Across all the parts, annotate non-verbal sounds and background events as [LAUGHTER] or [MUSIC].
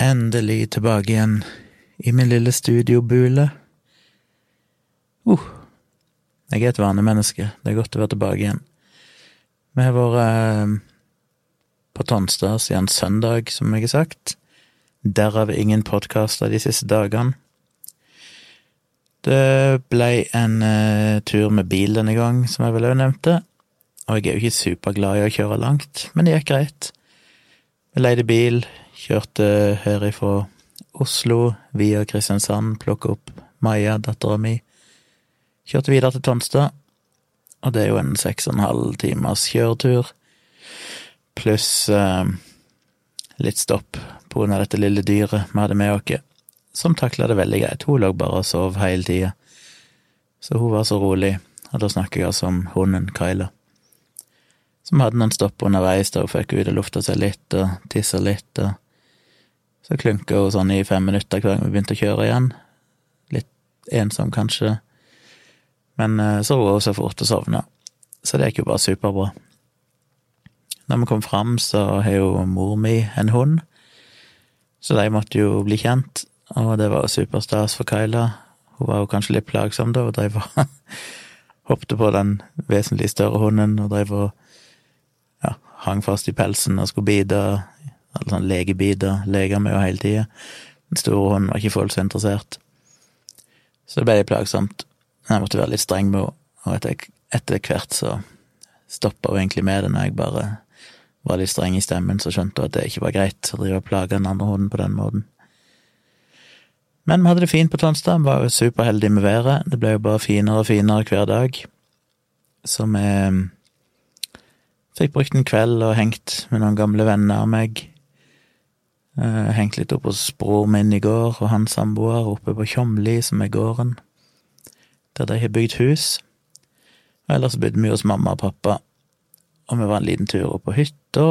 endelig tilbake igjen i min lille studiobule. Uh, jeg er et vanemenneske, det er godt å være tilbake igjen. Vi har vært eh, på Tonstad siden søndag, som jeg har sagt. Derav ingen podkaster de siste dagene. Det ble en uh, tur med bil denne gang, som jeg vel òg nevnte, og jeg er jo ikke superglad i å kjøre langt, men det gikk greit. Vi leide bil, kjørte herifra Oslo via Kristiansand, plukka opp Maja, dattera mi. Kjørte videre til Tonstad, og det er jo en seks og en halv timers kjøretur, pluss eh, litt stopp på grunn av dette lille dyret vi hadde med oss, som takla det veldig greit. Hun lå bare og sov hele tida, så hun var så rolig, og da snakker jeg altså om hunden Kyla som hadde noen stopp underveis, da hun fikk ut og lufta seg litt og tissa litt, og så klunka hun sånn i fem minutter hver gang vi begynte å kjøre igjen. Litt ensom, kanskje, men eh, så roa hun seg fort og sovna, så det gikk jo bare superbra. Når vi kom fram, så har jo mor mi en hund, så de måtte jo bli kjent, og det var jo superstas for Kyla. Hun var jo kanskje litt plagsom da, og drev og [LAUGHS] hoppet på den vesentlig større hunden og drev og hang fast i pelsen og skulle bite, eller sånn legebiter, leger med jo hele tida. Den store hånden var ikke fullt så interessert. Så det ble litt plagsomt. Jeg måtte være litt streng med henne, og etter, etter hvert så stoppa hun egentlig med det når jeg bare var litt streng i stemmen, så skjønte hun at det ikke var greit å drive og plage den andre hunden på den måten. Men vi hadde det fint på Tonstad, vi var jo superheldige med været, det ble jo bare finere og finere hver dag. Så vi Fikk brukt en kveld og hengt med noen gamle venner av meg. Uh, hengt litt opp hos bror min i går og hans samboer oppe på Tjomli, som er gården, der de har bygd hus. Og ellers bodde vi hos mamma og pappa, og vi var en liten tur opp på hytta,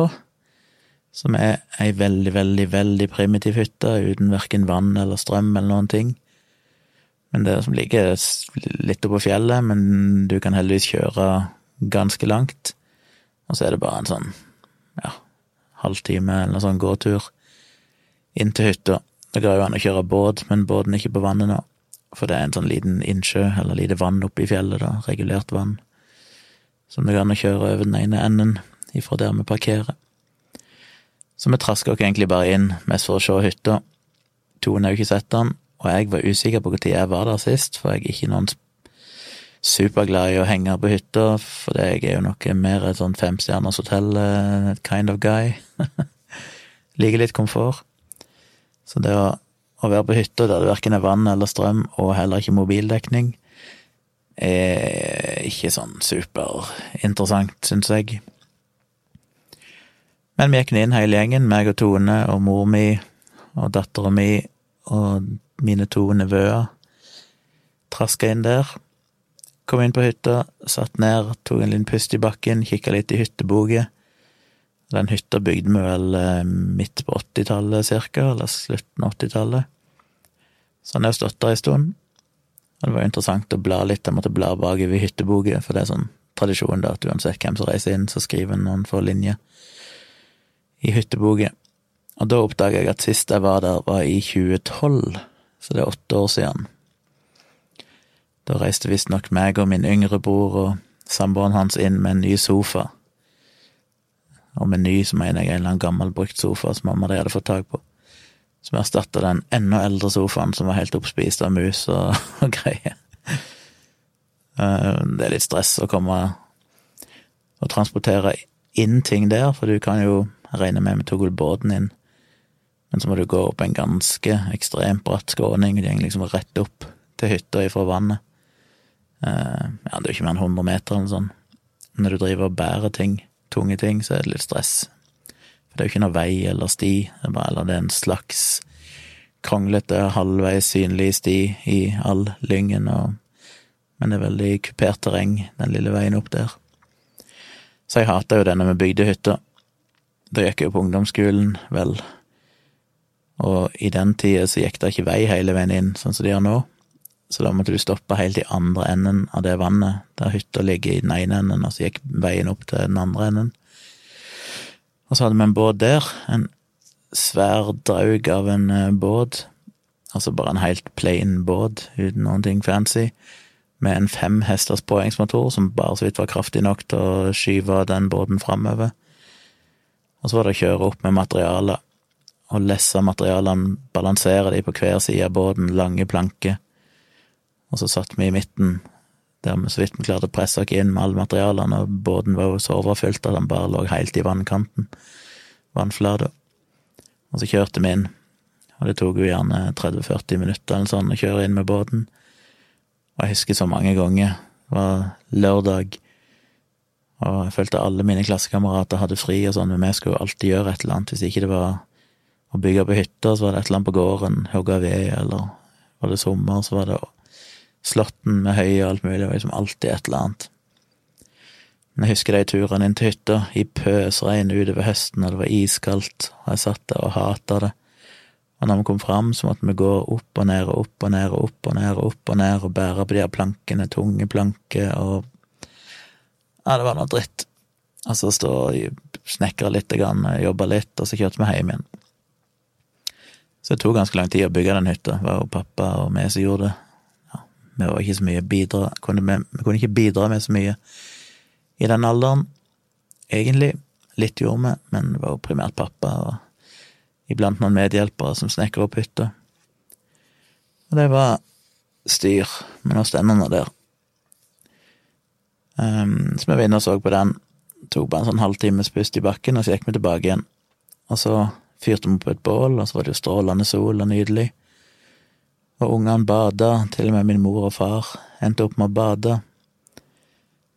som er ei veldig, veldig, veldig primitiv hytte, uten verken vann eller strøm eller noen ting. Men det som ligger litt oppå fjellet, men du kan heldigvis kjøre ganske langt. Og så er det bare en sånn, ja, halvtime eller noe sånn gåtur inn til hytta. Det går jo an å kjøre båt, men båten er ikke på vannet nå. For det er en sånn liten innsjø, eller lite vann oppe i fjellet, da, regulert vann, som det går an å kjøre over den ene enden ifra der vi parkerer. Så vi traska oss egentlig bare inn, mest for å se hytta. Tone har jo ikke sett den, og jeg var usikker på når jeg var der sist, for jeg er ikke noen superglad i å henge på hytta, for jeg er jo noe mer et sånn femstjerners hotell eh, of guy. [LAUGHS] Liker litt komfort. Så det å, å være på hytta der det verken er vann eller strøm, og heller ikke mobildekning, er ikke sånn superinteressant, syns jeg. Men vi gikk inn hele gjengen, meg og Tone og mor mi og dattera mi og mine to nevøer. Traska inn der. Kom inn på hytta, satt ned, tok en liten pust i bakken, kikka litt i hytteboka. Den hytta bygde vi vel eh, midt på 80-tallet cirka, eller slutten av 80-tallet. Så han har stått der en stund. Og det var interessant å bla litt, jeg måtte bla bakover hytteboka, for det er sånn tradisjon da, at uansett hvem som reiser inn, så skriver noen få linjer i hytteboka. Og da oppdaga jeg at sist jeg var der, var i 2012, så det er åtte år siden. Da reiste visstnok meg og min yngre bror og samboeren hans inn med en ny sofa. Og med ny så mener jeg en eller annen gammel brukt sofa som mamma de hadde fått tak på. Som erstatta den enda eldre sofaen som var helt oppspist av mus og, [LAUGHS] og greier. Eh, det er litt stress å komme og transportere inn ting der, for du kan jo regne med vi tok vel båten inn, men så må du gå opp en ganske ekstremt bratt skråning, det går liksom rett opp til hytta ifra vannet. Eh, ja, det er jo ikke mer enn 100 meter eller sånn. Når du driver og bærer ting, tunge ting, så er det litt stress. For det er jo ikke noe vei eller sti, det er bare, eller det er en slags kronglete, halvveis synlig sti i all lyngen, og, men det er veldig kupert terreng, den lille veien opp der. Så jeg hata jo denne med bygdehytta. bygde. Da gikk jeg jo på ungdomsskolen, vel, og i den tida så gikk det ikke vei hele veien inn, sånn som de gjør nå så da måtte du stoppe helt i andre enden av det vannet, der hytta ligger i den ene enden, og så gikk veien opp til den andre enden. Og så hadde vi en båt der, en svær draug av en eh, båt, altså bare en helt plain båt uten noen ting fancy, med en fem påhengsmotor som bare så vidt var kraftig nok til å skyve den båten framover. Og så var det å kjøre opp med materialer, og lesse materialene, balansere de på hver side av båten, lange planker. Og så satt vi i midten, der vi så vidt vi klarte å presse oss inn med alle materialene, og båten var jo så overfylt at den bare lå helt i vannkanten, vannflata. Og så kjørte vi inn, og det tok jo gjerne 30-40 minutter eller sånn å kjøre inn med båten. Og jeg husker så mange ganger. Det var lørdag, og jeg følte alle mine klassekamerater hadde fri og sånn, men vi skulle jo alltid gjøre et eller annet. Hvis ikke det var å bygge på hytta, så var det et eller annet på gården, hogge ved, eller var det sommer, så var det Slåtten med høy og alt mulig. Det var liksom alltid et eller annet. Men jeg husker de turene inn til hytta, i pøsregn utover høsten, og det var iskaldt, og jeg satt der og hata det. Og når vi kom fram, så måtte vi gå opp og ned og opp og ned og opp og ned og opp og ned og bære på de her plankene, tunge planker, og Ja, det var noe dritt. Og så stå og snekre litt, jobbe litt, og så kjørte vi hjem igjen. Så det tok ganske lang tid å bygge den hytta. Det var jo pappa og vi som gjorde det. Vi var ikke så mye bidra kunne vi, kunne ikke bidra med så mye i den alderen, egentlig. Litt gjorde vi, men det var jo primært pappa og iblant noen medhjelpere som snekra opp hytta. Og det var styr men nå noe stendende der. Um, så vi var inne og så på den. Tok bare en sånn halvtimes pust i bakken, og så gikk vi tilbake igjen. Og så fyrte vi på et bål, og så var det jo strålende sol og nydelig. Og ungene bada, til og med min mor og far endte opp med å bade.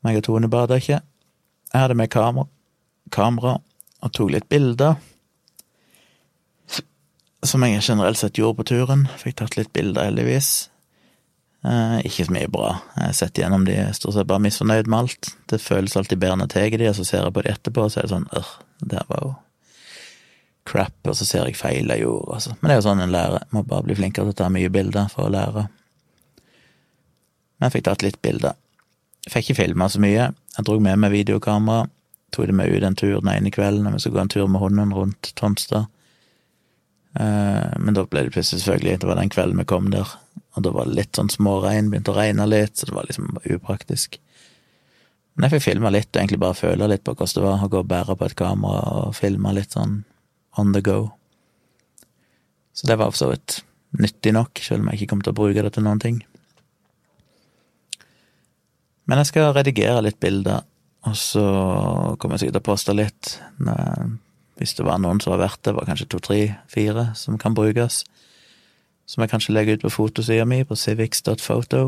Meg og Tone bada ikke. Jeg hadde med kamera, kamera og tok litt bilder som jeg generelt sett gjorde på turen. Fikk tatt litt bilder, heldigvis. Eh, ikke så mye bra. Jeg har sett gjennom de, stort sett bare misfornøyd med alt. Det føles alltid bedre når jeg tar de, og så ser jeg på de etterpå, og så er det sånn øh, det her var jo crap, og så ser jeg feil jeg gjorde, altså. Men det er jo sånn en lærer. Må bare bli flinkere til å ta mye bilder for å lære. Men jeg fikk tatt litt bilder. Jeg fikk ikke filma så mye. Jeg dro med meg videokamera. Tok det med ut en tur den ene kvelden når vi skulle gå en tur med hunden rundt Tonstad. Eh, men da ble det plutselig selvfølgelig Det var den kvelden vi kom der, og da var det litt sånn småregn, begynte å regne litt, så det var liksom upraktisk. Men jeg fikk filma litt, og egentlig bare føle litt på hvordan det var å gå og bære på et kamera og filme litt sånn on the go. Så det var for så vidt nyttig nok, selv om jeg ikke kom til å bruke det til noen ting. Men jeg skal redigere litt bilder, og så kommer jeg sikkert til å poste litt hvis det var noen som var verdt det, var kanskje to, tre, fire som kan brukes. Som jeg kanskje legger ut på fotosida mi, på civics.photo.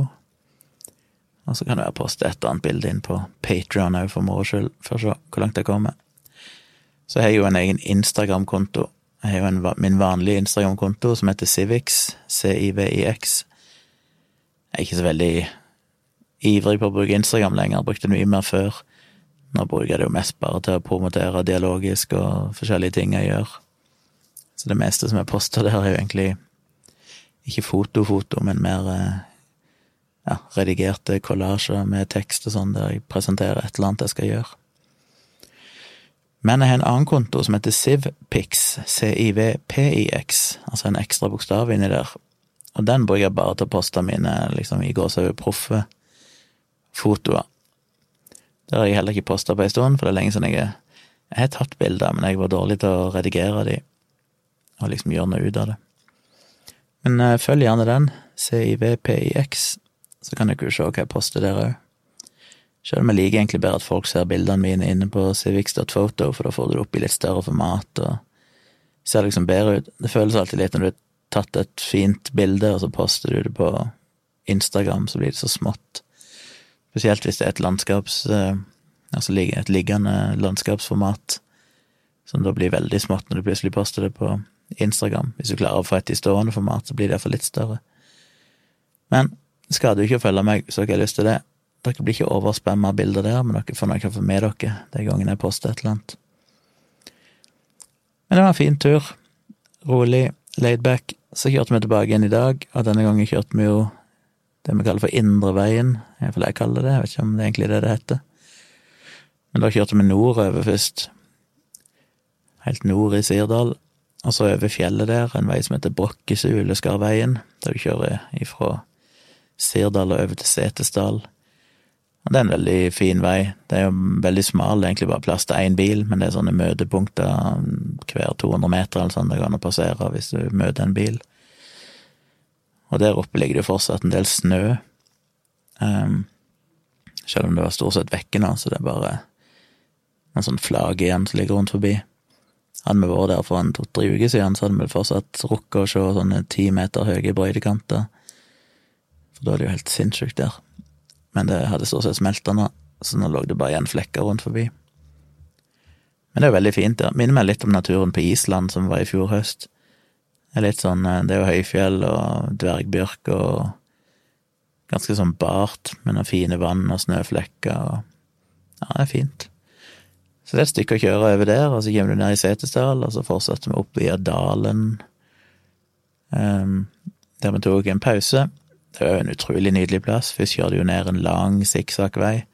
Og så kan jeg poste et eller annet bilde inn på Patrion òg, for moro skyld, for å se hvor langt jeg kommer. Så jeg har jo en egen Instagram-konto. Jeg har jo en, min vanlige Instagram-konto som heter Civix, C-I-V-I-X. Jeg er ikke så veldig ivrig på å bruke Instagram lenger, jeg brukte det mye mer før. Nå bruker jeg det jo mest bare til å promotere dialogisk og forskjellige ting jeg gjør. Så det meste som jeg poster der, er jo egentlig ikke foto-foto, men mer eh, ja, redigerte kollasjer med tekst og sånn, der jeg presenterer et eller annet jeg skal gjøre. Men jeg har en annen konto som heter Civpix, C-I-V-P-I-X, altså en ekstra bokstav inni der. Og den bruker jeg bare til å poste mine liksom, i gåsehud proffe fotoer. Det har jeg heller ikke posta på en stund, for det er lenge siden jeg, jeg har tatt bilder, men jeg var dårlig til å redigere de, og liksom gjøre noe ut av det. Men uh, følg gjerne den, CIVPIX, så kan dere jo se hva jeg poster der òg. Selv om jeg liker egentlig bedre at folk ser bildene mine inne på civics.photo, for da får du det opp i litt større format og ser liksom bedre ut. Det føles alltid litt når du har tatt et fint bilde, og så poster du det på Instagram, så blir det så smått. Spesielt hvis det er et landskaps... Eh, altså et liggende landskapsformat, som da blir veldig smått når du plutselig poster det på Instagram. Hvis du klarer å få et i stående format, så blir det iallfall litt større. Men det skader jo ikke å følge meg så har jeg lyst til det. Dere blir ikke overspamma av bilder der, men dere får noe med dere de gangene jeg poster et eller annet. Men det var en fin tur. Rolig, laidback. Så kjørte vi tilbake igjen i dag, og denne gangen kjørte vi jo det vi kaller for Indreveien, iallfall jeg kaller det, jeg vet ikke om det er egentlig det det heter. Men da kjørte vi nordover først, helt nord i Sirdal, Og så over fjellet der, en vei som heter Brokkesuleskarveien, der du kjører ifra Sirdal og over til Setesdal. Og det er en veldig fin vei. Det er jo veldig smal, det er egentlig bare plass til én bil, men det er sånne møtepunkter hver 200 meter eller sånn det går an å passere hvis du møter en bil. Og der oppe ligger det jo fortsatt en del snø. Um, selv om det var stort sett vekke nå, så det er bare en sånn flagg igjen som ligger rundt forbi. Hadde vi vært der for en to-tre uker siden, så hadde vi fortsatt rukket å se sånne ti meter høye brøytekanter. For da er det jo helt sinnssykt der. Men det hadde stort sett smelta nå, så nå lå det bare igjen flekker rundt forbi. Men det er jo veldig fint Det Minner meg litt om naturen på Island som var i fjor høst. Det er litt sånn eh, Det er jo høyfjell og dvergbjørk og ganske sånn bart med noen fine vann og snøflekker og Ja, det er fint. Så det er et stykke å kjøre over der, og så kommer du ned i Setesdal, og så fortsetter vi opp via dalen, um, der vi tok en pause. Det var jo en utrolig nydelig plass. Først kjører du jo ned en lang sikksakk-vei,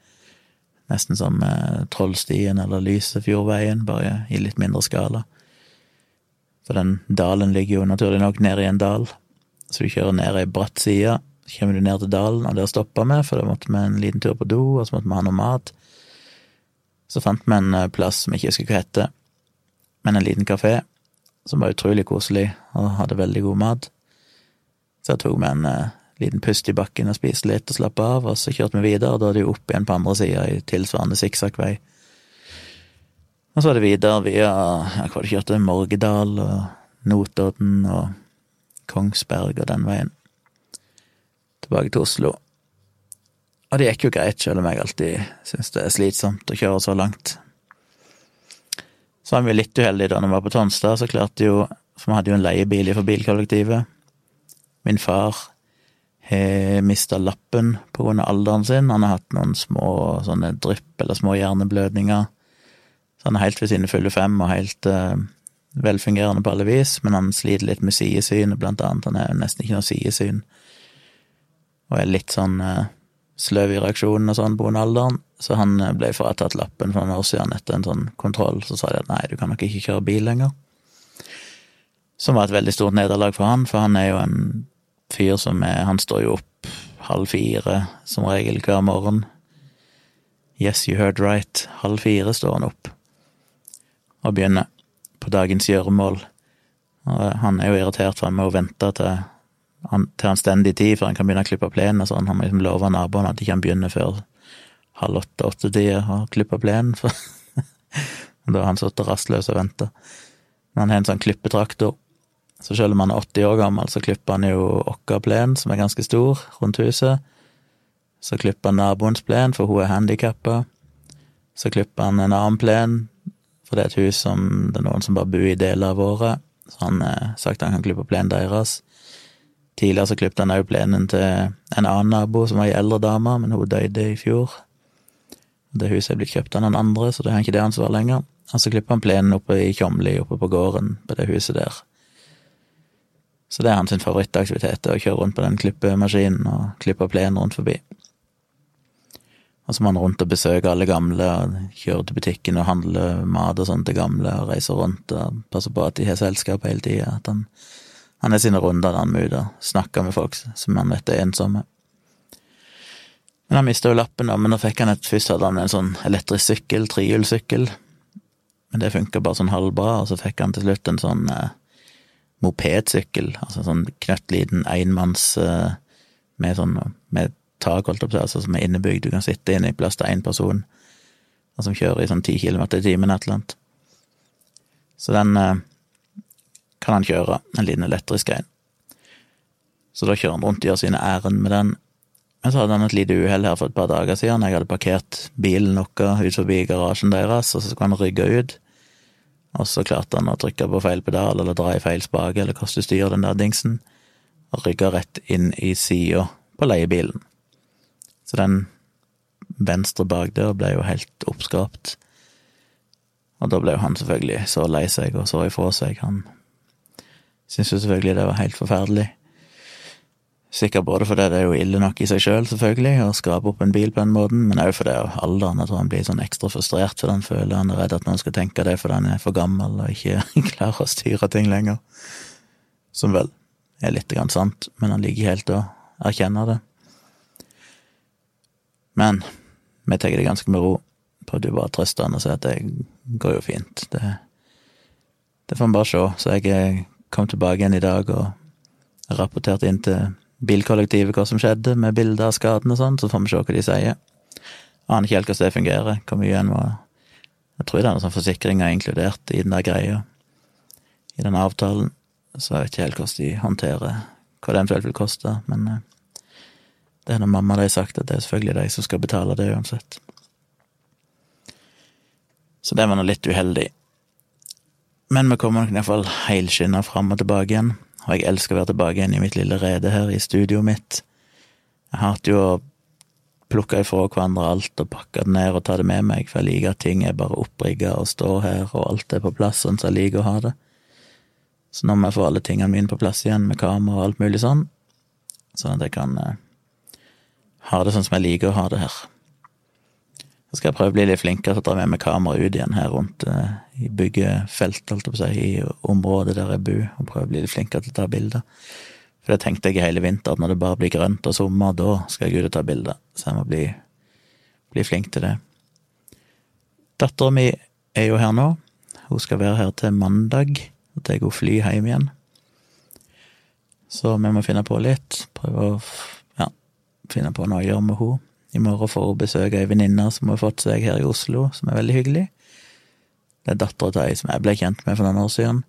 nesten som eh, Trollstien eller Lysefjordveien, bare i litt mindre skala. For den dalen ligger jo naturlig nok nede i en dal, så du kjører ned ei bratt side, så kommer du ned til dalen, og der stoppa vi, for da måtte vi en liten tur på do, og så måtte vi ha noe mat. Så fant vi en eh, plass som jeg ikke husker hva heter, men en liten kafé som var utrolig koselig og hadde veldig god mat. Så jeg tok vi en uh, liten pust i bakken og spiste litt og slappe av, og så kjørte vi videre, og da er det jo opp igjen på andre sida i tilsvarende sikksakkvei. Og så var det videre via hva var kjørte, Morgedal og Notodden og Kongsberg og den veien. Tilbake til Oslo. Og det gikk jo greit, selv om jeg alltid syns det er slitsomt å kjøre så langt. Så var vi litt uheldige da når vi var på Tonstad, så klarte jo For vi hadde jo en leiebil fra bilkollektivet. Min far har mista lappen av alderen sin. Han har hatt noen små sånne drypp eller små hjerneblødninger. Så han er helt ved sine fulle fem og helt uh, velfungerende på alle vis, men han sliter litt med sidesynet, blant annet. Han er nesten ikke noe sidesyn. Og er litt sånn uh, sløv i reaksjonen og sånn på alderen, så han eh, ble fratatt lappen for noen år siden etter en sånn kontroll. Så sa de at nei, du kan nok ikke kjøre bil lenger. Som var et veldig stort nederlag for han, for han er jo en fyr som er Han står jo opp halv fire som regel hver morgen. Yes, you heard right. Halv fire står han opp og begynner på dagens gjøremål. Og han er jo irritert, for han må vente til han, til anstendig tid før han kan begynne å klippe plenen sånn. Han må liksom love naboene at ikke han begynner før halv åtte-åttetida å klippe plenen, [LAUGHS] da har han sittet rastløs og venta. Men han har en sånn klippetraktor, så selv om han er 80 år gammel, så klipper han jo vår som er ganske stor, rundt huset. Så klipper han naboens plen, for hun er handikappa. Så klipper han en annen plen, for det er et hus som det er noen som bare bor i deler av året. Så han har eh, sagt han kan klippe plenen deres. Tidligere så klippet han også plenen til en annen nabo som var ei eldre dame, men hun døde i fjor. Det huset er blitt kjøpt av noen andre, så det har ikke det ansvaret lenger. Og så klipper han plenen oppe i Tjomli, oppe på gården på det huset der. Så det er hans favorittaktivitet, å kjøre rundt på den klippemaskinen og klippe plenen rundt forbi. Og så må han rundt og besøke alle gamle, og kjøre til butikken og handle mat og sånn til gamle, og reise rundt og passe på at de har selskap hele tida. At han han er sine runder der han må ut og snakke med folk som han vet er ensomme. Men han mista jo lappen, da, men da fikk han et, først hadde han en sånn elektrisk sykkel, trehjulssykkel, men det funka bare sånn halvbra, og så fikk han til slutt en sånn eh, mopedsykkel, altså sånn knøttliten enmanns eh, med sånn med tak, holdt opp, altså som er innebygd, du kan sitte inne i plass til én person, og som kjører i sånn ti kilometer i timen, et eller annet. Så den eh, kan han kjøre, en liten elektrisk en. Så da kjører han rundt og gjør sine ærend med den. Men så hadde han et lite uhell her for et par dager siden. Jeg hadde parkert bilen noe ut forbi garasjen deres, og så skulle han rygge ut. Og så klarte han å trykke på feil pedal eller dra i feil spake eller hvordan du styrer den der dingsen, og rygga rett inn i sida på leiebilen. Så den venstre bakdøra ble jo helt oppskrapt. Og da ble jo han selvfølgelig så lei seg og så ifra seg. Han syntes jo selvfølgelig det var helt forferdelig. Sikkert både fordi det er jo ille nok i seg sjøl, selv, selvfølgelig, å skrape opp en bil på den måten, men òg fordi alderen. Tror han blir sånn ekstra frustrert fordi han føler han er redd at noen skal tenke det fordi han er for gammel og ikke [LAUGHS] klarer å styre ting lenger. Som vel er litt grann sant, men han ligger helt å erkjenne det. Men vi tar det ganske med ro. Prøvde jo bare å trøste han og si at det går jo fint. Det, det får vi bare se. Så jeg kom tilbake igjen i dag og rapporterte inn til bilkollektivet hva som skjedde, med bilder av skaden og sånn, så får vi se hva de sier. Aner ikke helt hvordan det fungerer, hvor mye en må Jeg tror det er noen sånn forsikringer inkludert i den der greia, i den avtalen, så jeg vet ikke helt hvordan de håndterer hva det eventuelt vil koste, men eh, det er når mamma har sagt at det er selvfølgelig de som skal betale det uansett. Så det var nå litt uheldig. Men vi kommer nok iallfall helskinna fram og tilbake igjen og jeg elsker å være tilbake igjen i mitt lille rede her i studioet mitt. Jeg hater jo å plukke ifra hverandre alt og pakke det ned og ta det med meg, for jeg liker at ting er bare opprigga og står her, og alt er på plass sånn som jeg liker å ha det. Så nå må jeg få alle tingene mine på plass igjen, med kamera og alt mulig sånn, sånn at jeg kan eh, ha det sånn som jeg liker å ha det her. Så skal jeg prøve å bli litt flinkere til å dra med meg kamera ut igjen her rundt uh, i byggefelt, holdt på å i området der jeg bor, og prøve å bli litt flinkere til å ta bilder. For det tenkte jeg hele vinter, at når det bare blir grønt og sommer, da skal jeg ut og ta bilder. Så jeg må bli, bli flink til det. Dattera mi er jo her nå. Hun skal være her til mandag. Og tar hun fly hjem igjen. Så vi må finne på litt. Prøve å ja, finne på noe å gjøre med henne. I morgen får hun besøk av ei venninne som har fått seg her i Oslo, som er veldig hyggelig. Det er dattera til ei som jeg ble kjent med for noen år siden,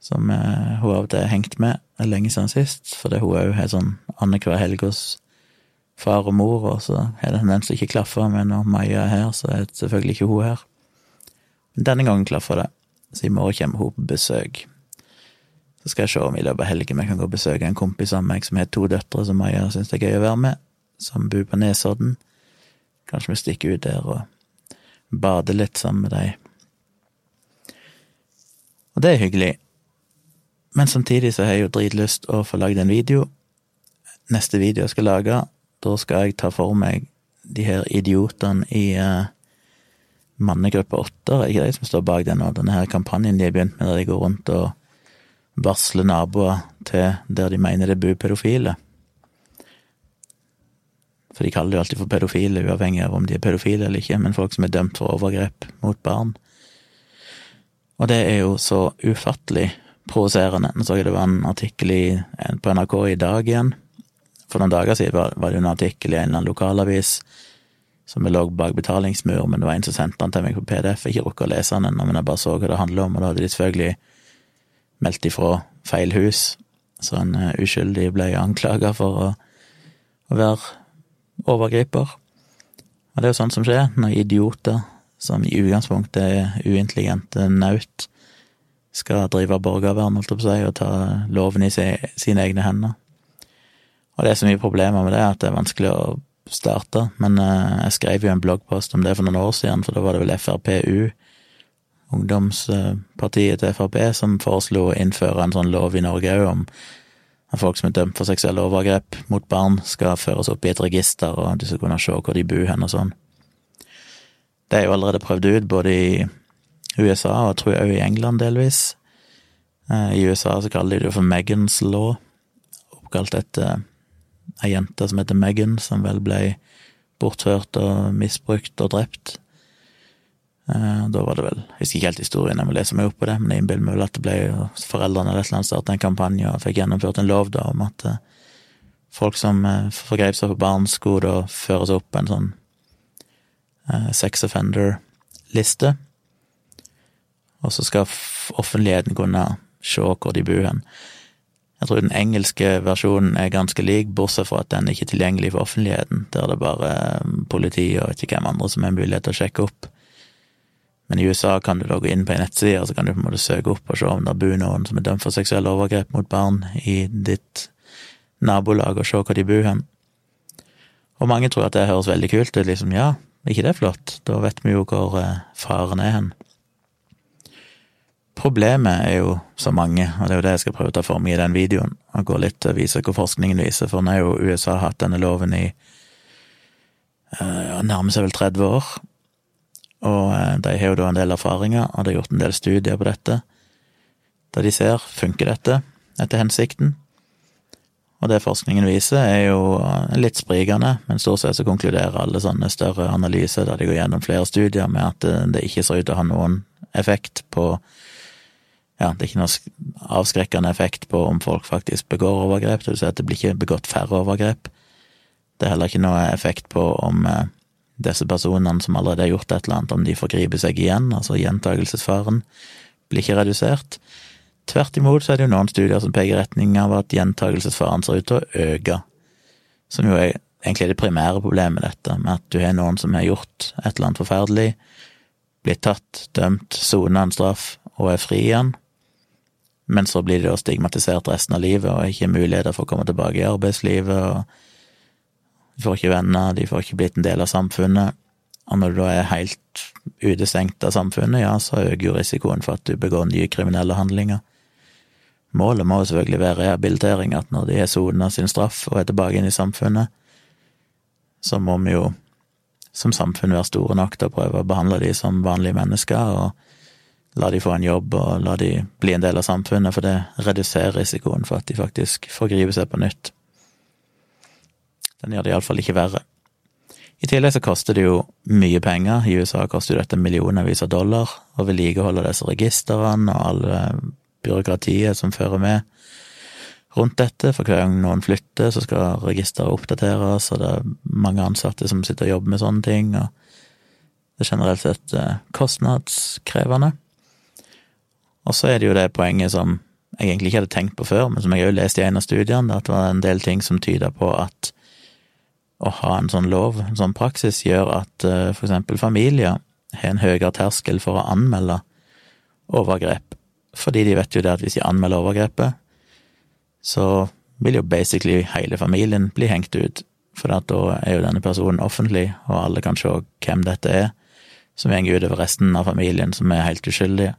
som eh, hun av og til har hengt med lenge siden sist, fordi hun òg har sånn annenhver helg hos far og mor, og så er det tendens til ikke klaffe, men når Maja er her, så er det selvfølgelig ikke hun her. Men denne gangen klaffer det, så i morgen kommer hun på besøk. Så skal jeg se om i løpet av helgen vi kan gå og besøke en kompis av meg som har to døtre som Maja syns det er gøy å være med som bor på Nesodden. Kanskje vi stikker ut der og bader litt sammen med dem. Og det er hyggelig. Men samtidig så har jeg jo dritlyst å få lagd en video. Neste video jeg skal lage, da skal jeg ta for meg de her idiotene i uh, mannegruppe åtte, ikke de som står bak den, denne her kampanjen de har begynt med, der de går rundt og varsler naboer til der de mener det bor pedofile. For de kaller det jo alltid for pedofile, uavhengig av om de er pedofile eller ikke, men folk som er dømt for overgrep mot barn. Og det er jo så ufattelig provoserende. Nå så jeg det var en artikkel i, på NRK i dag igjen. For noen dager siden var, var det en artikkel i en eller annen lokalavis som lå bak betalingsmur, men det var en som sendte den til meg på PDF. Jeg ikke rukket å lese den ennå, men jeg bare så hva det handler om, og da hadde de selvfølgelig meldt ifra feil hus, så en uh, uskyldig ble anklaga for å, å være overgriper. Og det er jo sånt som skjer når idioter, som i utgangspunktet er uintelligente naut, skal drive borgervern, holdt jeg på å si, og ta loven i sine egne hender. Og det er så mye problemer med det at det er vanskelig å starte, men eh, jeg skrev jo en bloggpost om det for noen år siden, for da var det vel FrPU, ungdomspartiet til Frp, som foreslo å innføre en sånn lov i Norge òg om at folk som er dømt for seksuelle overgrep mot barn, skal føres opp i et register, og du skal kunne se hvor de bor hen og sånn. Det er jo allerede prøvd ut, både i USA og tror jeg også i England delvis. Eh, I USA så kaller de det for Megans law, oppkalt etter ei jente som heter Megan, som vel ble bortført og misbrukt og drept Eh, da var det vel Jeg husker ikke helt historien, jeg må lese meg opp på det, men jeg innbiller meg vel at det ble foreldrene eller et eller annet startet en kampanje og fikk gjennomført en lov da om at eh, folk som eh, forgrep seg på barn, skulle da føres opp en sånn sex offender-liste. Og så skal offentligheten kunne se hvor de bor hen. Jeg tror den engelske versjonen er ganske lik, bortsett fra at den ikke er tilgjengelig for offentligheten. Der er det bare politi og ikke hvem andre som har mulighet til å sjekke opp men i USA kan du da gå inn på en nettside, og så kan du på en måte søke opp og se om det bor noen som er dømt for seksuelle overgrep mot barn i ditt nabolag, og se hvor de bor hen. Og mange tror at det høres veldig kult ut, liksom ja, ikke det er flott, da vet vi jo hvor eh, faren er hen. Problemet er jo så mange, og det er jo det jeg skal prøve å ta for meg i den videoen, og gå litt og vise hva forskningen viser, for nå har jo USA hatt denne loven i uh, nærmer seg vel 30 år, og eh, de har jo da en del erfaringer, og de har gjort en del studier på dette, der de ser funker dette etter hensikten. Og det forskningen viser, er jo eh, litt sprikende, men stort sett så konkluderer alle sånne større analyser der de går gjennom flere studier med at eh, det ikke ser ut til å ha noen effekt på Ja, det er ikke noen avskrekkende effekt på om folk faktisk begår overgrep, det vil si at det blir ikke begått færre overgrep. Det er heller ikke noe effekt på om disse personene som allerede har gjort et eller annet, om de forgriper seg igjen, altså gjentagelsesfaren, blir ikke redusert. Tvert imot så er det jo noen studier som peker i retning av at gjentagelsesfaren ser ut til å øke, som jo er egentlig det primære problemet med dette, med at du har noen som har gjort et eller annet forferdelig, blitt tatt, dømt, sona en straff og er fri igjen, men så blir de da stigmatisert resten av livet og ikke muligheter for å komme tilbake i arbeidslivet og de får ikke venner, de får ikke blitt en del av samfunnet. Og når du da er helt utestengt av samfunnet, ja, så øker jo risikoen for at du begår nye kriminelle handlinger. Målet må jo selvfølgelig være rehabilitering, at når de har sona sin straff og er tilbake inn i samfunnet, så må vi jo som samfunn være store nok til å prøve å behandle de som vanlige mennesker, og la de få en jobb og la de bli en del av samfunnet, for det reduserer risikoen for at de faktisk forgriper seg på nytt. Den gjør det iallfall ikke verre. I tillegg så koster det jo mye penger. I USA koster jo dette millionervis av dollar å vedlikeholde disse registrene og alle byråkratiet som fører med rundt dette. For hver gang noen flytter, så skal registeret oppdateres, og det er mange ansatte som sitter og jobber med sånne ting. og Det er generelt sett eh, kostnadskrevende. Og så er det jo det poenget som jeg egentlig ikke hadde tenkt på før, men som jeg òg leste i en av studiene, at det var en del ting som tyder på at å ha en sånn lov, en sånn praksis, gjør at uh, for eksempel familier har en høyere terskel for å anmelde overgrep, fordi de vet jo det at hvis de anmelder overgrepet, så vil jo basically hele familien bli hengt ut, for da er jo denne personen offentlig, og alle kan se hvem dette er, som går utover resten av familien som er helt uskyldige.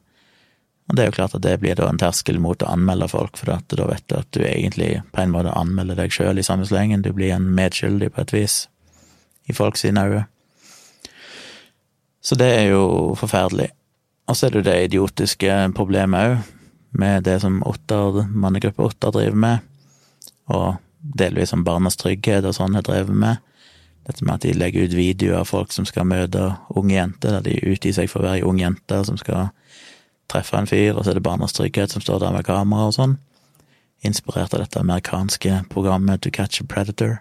Og det er jo klart at det blir da en terskel mot å anmelde folk, for da vet du at du egentlig på en måte anmelder deg sjøl i samme slengen, du blir en medskyldig på et vis, i folk sine øyne. Så det er jo forferdelig. Og så er det det idiotiske problemet òg, med det som Otter, mannegruppe Otter driver med, og delvis som Barnas Trygghet og sånn har drevet med. Dette med at de legger ut videoer av folk som skal møte unge jenter, der de utgir seg for å være ei ung jente som skal treffe en fyr, og så er det Barnas Trygghet som står der med kamera og sånn. Inspirert av dette amerikanske programmet To Catch a Predator.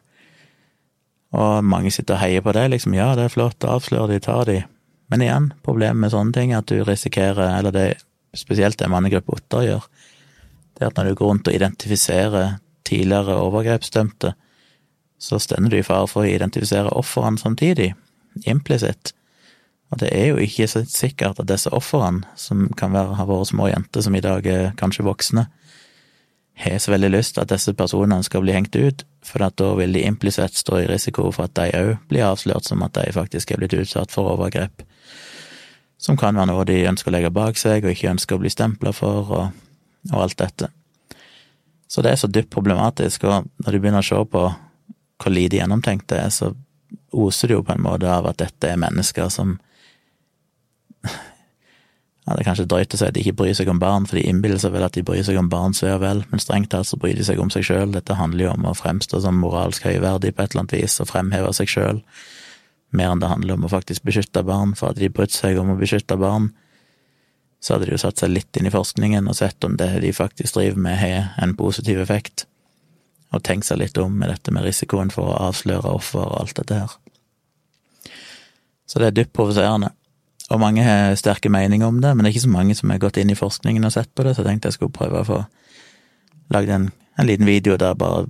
Og mange sitter og heier på det, liksom, ja, det er flott, avslør de, tar de. Men igjen, problemet med sånne ting er at du risikerer, eller det spesielt det mannegruppe Otter gjør, det er at når du går rundt og identifiserer tidligere overgrepsdømte, så stender du i fare for å identifisere ofrene samtidig, implisitt. Og det er jo ikke så sikkert at disse ofrene, som kan være, ha vært små jenter som i dag er kanskje voksne, har så veldig lyst til at disse personene skal bli hengt ut, for da vil de implisitt stå i risiko for at de òg blir avslørt som at de faktisk er blitt utsatt for overgrep, som kan være noe de ønsker å legge bak seg og ikke ønsker å bli stempla for, og, og, alt dette. Så det er så dypt problematisk, og når du begynner å se på hvor lite gjennomtenkt det er, så oser det jo på en måte av at dette er mennesker som [LAUGHS] ja, Det er kanskje drøyt å si at de ikke bryr seg om barn, for de innbiller seg vel at de bryr seg om barns ve og vel, men strengt tatt så bryr de seg om seg sjøl. Dette handler jo om å fremstå som moralsk høyverdig på et eller annet vis, og fremheve seg sjøl, mer enn det handler om å faktisk beskytte barn. For hadde de brydd seg om å beskytte barn, så hadde de jo satt seg litt inn i forskningen og sett om det de faktisk driver med, har en positiv effekt, og tenkt seg litt om med dette med risikoen for å avsløre offer og alt dette her. Så det er dypt provoserende. Og mange har sterke meninger om det, men det er ikke så mange som har gått inn i forskningen og sett på det, så jeg tenkte jeg skulle prøve å få lagd en, en, liten video der bare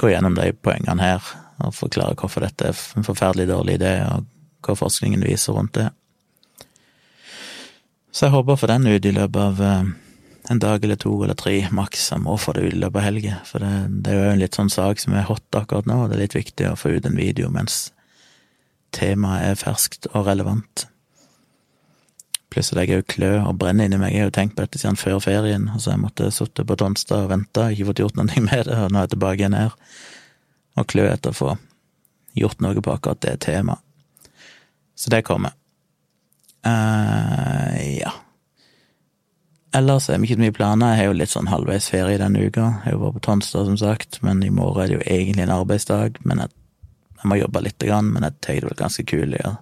gå gjennom de poengene her, og forklare hvorfor dette er en forferdelig dårlig idé, og hva forskningen viser rundt det. Så jeg håper å få den ut i løpet av eh, en dag eller to eller tre, maks. Jeg må få det ut i løpet av helga, for det, det, er jo en litt sånn sak som er hot akkurat nå, og det er litt viktig å få ut en video mens temaet er ferskt og relevant Plutselig legger jeg jo klø og brenner inni meg. Jeg har jo tenkt på dette siden før ferien, og så jeg måtte sittet på Tonstad og venta, ikke fått gjort noe med det, og nå er jeg tilbake igjen her og klø etter å få gjort noe på akkurat det temaet. Så det kommer. Uh, ja. Ellers er det ikke så mye planer. Jeg har jo litt sånn halvveis ferie denne uka. Jeg har jo vært på Tonstad, som sagt, men i morgen er det jo egentlig en arbeidsdag. Men jeg, jeg må jobbe lite grann, men jeg tar det vel ganske kul. Jeg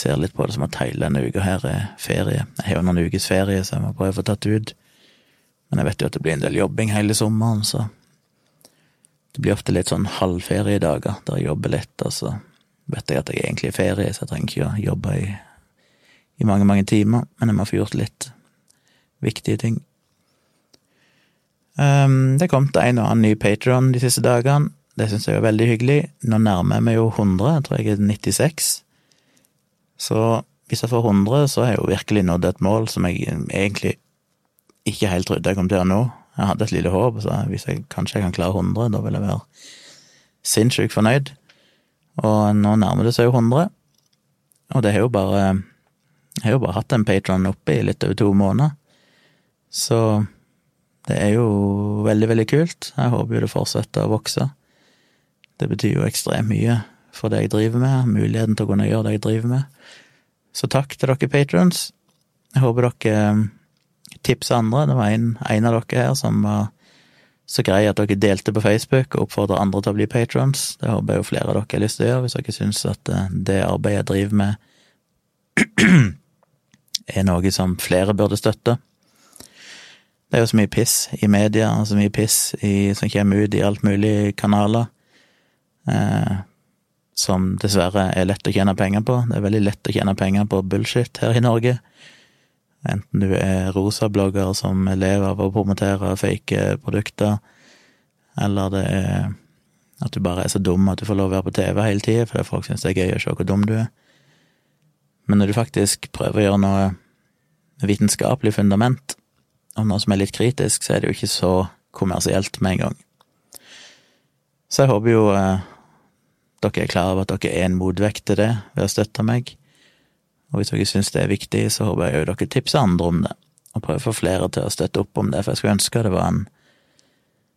ser litt på det som at hele denne uka her er ferie. Jeg har jo noen ukes ferie, så jeg må prøve å få tatt ut. Men jeg vet jo at det blir en del jobbing hele sommeren, så det blir ofte litt sånn halvferiedager der jeg jobber litt, og så vet jeg at jeg egentlig er ferie, så jeg trenger ikke å jobbe i, i mange, mange timer, men jeg må få gjort litt viktige ting. Um, det kom til en og annen ny Patron de siste dagene. Det syns jeg er veldig hyggelig. Nå nærmer jeg meg jo 100, jeg tror jeg er 96. Så hvis jeg får 100, så har jeg jo virkelig nådd et mål som jeg egentlig ikke helt trodde jeg kom til å nå. Jeg hadde et lite håp, så hvis jeg kanskje jeg kan klare 100, da vil jeg være sinnssykt fornøyd. Og nå nærmer det seg jo 100, og det har jo bare Jeg har jo bare hatt en patron oppe i litt over to måneder, så det er jo veldig, veldig kult. Jeg håper jo det fortsetter å vokse. Det betyr jo ekstremt mye for det jeg driver med, muligheten til å kunne gjøre det jeg driver med. Så takk til dere patrons. Jeg håper dere tipse andre. Det var en, en, av dere her som var så grei at dere delte på Facebook og oppfordra andre til å bli patrons. Det håper jeg jo flere av dere har lyst til å gjøre, hvis dere syns at eh, det arbeidet jeg driver med, [CLEARS THROAT] er noe som flere burde støtte. Det er jo så mye piss i media, og så mye piss i, som kommer ut i alt mulig kanaler, eh, som dessverre er lett å tjene penger på. Det er veldig lett å tjene penger på bullshit her i Norge. Enten du er rosablogger som lever av å promotere fake produkter, eller det er at du bare er så dum at du får lov å være på TV hele tida fordi folk syns det er gøy å se hvor dum du er. Men når du faktisk prøver å gjøre noe vitenskapelig fundament, og noe som er litt kritisk, så er det jo ikke så kommersielt med en gang. Så jeg håper jo eh, dere er klar over at dere er en motvekt til det ved å støtte meg. Og hvis dere syns det er viktig, så håper jeg òg dere tipser andre om det, og prøver å få flere til å støtte opp om det, for jeg skulle ønske det var en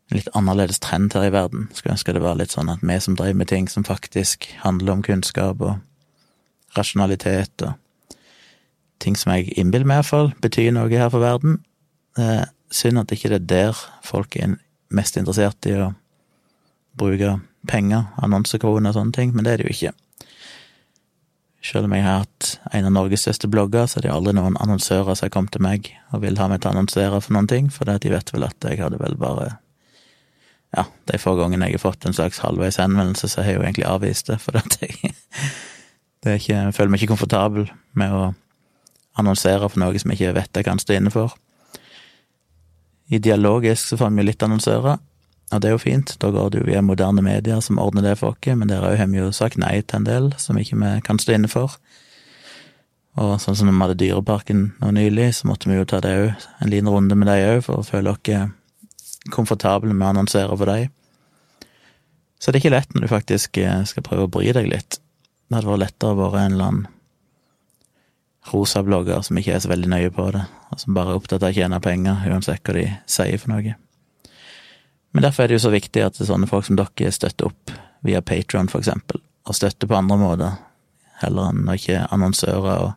litt annerledes trend her i verden. Jeg skulle ønske det var litt sånn at vi som driver med ting som faktisk handler om kunnskap og rasjonalitet og ting som jeg innbiller meg iallfall betyr noe her for verden. Er synd at ikke det er der folk er mest interessert i å bruke penger, annonsekroner og sånne ting, men det er det jo ikke. Selv om jeg har hatt en av Norges største blogger, så er det aldri noen annonsører som har kommet til meg og vil ha meg til å annonsere for noen ting, for de vet vel at jeg hadde vel bare Ja, de få gangene jeg har fått en slags halvveis henvendelse, så har jeg jo egentlig avvist det, for at jeg [LAUGHS] det ikke, jeg føler meg ikke komfortabel med å annonsere for noe som jeg ikke vet jeg kan stå inne for. I dialogisk så får vi jo litt annonsører, og det er jo fint, da går det jo via moderne medier som ordner det for oss, men der òg har jo sagt nei til en del som ikke vi kan stå inne for. Og sånn som vi hadde Dyreparken nå nylig, så måtte vi jo ta det òg, en liten runde med dem òg, for å føle oss komfortable med å annonsere for dem. Så det er ikke lett når du faktisk eh, skal prøve å bry deg litt. Det hadde vært lettere å være en eller annen rosa blogger som ikke er så veldig nøye på det, og som bare er opptatt av å tjene penger, uansett hva de sier for noe. Men derfor er det jo så viktig at sånne folk som dere støtter opp via Patron, for eksempel, og støtter på andre måter, heller enn å ikke annonsører og,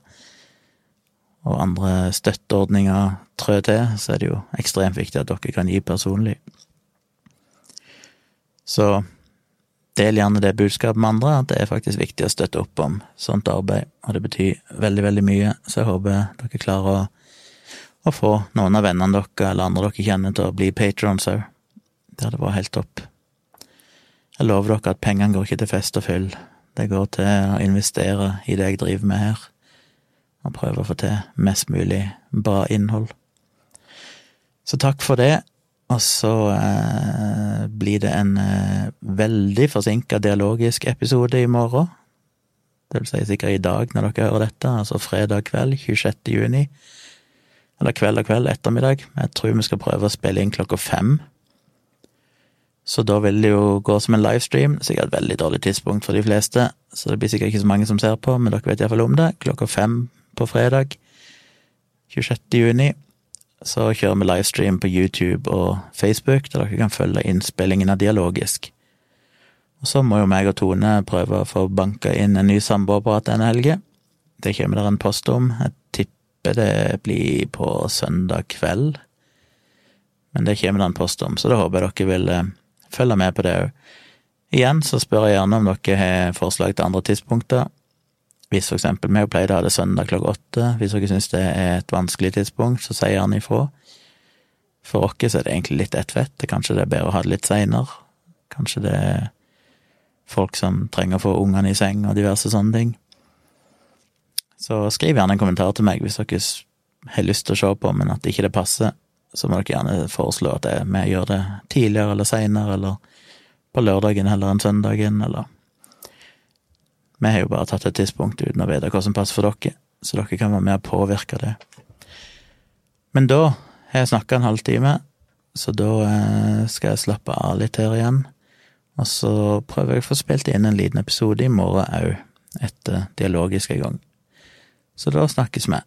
og andre støtteordninger trør til, så er det jo ekstremt viktig at dere kan gi personlig. Så del gjerne det budskapet med andre, at det er faktisk viktig å støtte opp om sånt arbeid, og det betyr veldig, veldig mye, så jeg håper dere klarer å, å få noen av vennene dere eller andre dere kjenner til å bli patrons òg. Det var helt topp. Jeg lover dere at pengene går ikke til fest og fyll. Det går til å investere i det jeg driver med her, og prøve å få til mest mulig bra innhold. Så takk for det. Og så eh, blir det en eh, veldig forsinka dialogisk episode i morgen. Det vil si sikkert i dag når dere hører dette, altså fredag kveld 26. juni. Eller kveld og kveld, ettermiddag. Jeg tror vi skal prøve å spille inn klokka fem så da vil det jo gå som en livestream. Sikkert et veldig dårlig tidspunkt for de fleste, så det blir sikkert ikke så mange som ser på, men dere vet iallfall om det. Klokka fem på fredag. 26. juni så kjører vi livestream på YouTube og Facebook, der dere kan følge innspillingen av Dialogisk. Og så må jo meg og Tone prøve å få banka inn en ny samboerapparat denne helga. Det kommer der en post om. Jeg tipper det blir på søndag kveld. Men det kommer det en post om, så det håper jeg dere vil eh, følge med på det òg. Igjen så spør jeg gjerne om dere har forslag til andre tidspunkter. Hvis for eksempel vi pleide å ha det søndag klokka åtte, hvis dere syns det er et vanskelig tidspunkt, så si gjerne ifra. For oss er det egentlig litt ett fett, kanskje det er bedre å ha det litt seinere. Kanskje det er folk som trenger å få ungene i seng og diverse sånne ting. Så skriv gjerne en kommentar til meg hvis dere har lyst til å se på, men at ikke det passer. Så må dere gjerne foreslå at vi gjør det tidligere eller seinere, eller på lørdagen heller enn søndagen, eller vi har jo bare tatt et tidspunkt uten å vite hva som passer for dere, så dere kan være med og påvirke det. Men da har jeg snakka en halvtime, så da eh, skal jeg slappe av litt her igjen. Og så prøver jeg å få spilt inn en liten episode i morgen òg, etter dialogisk en gang. Så da snakkes vi.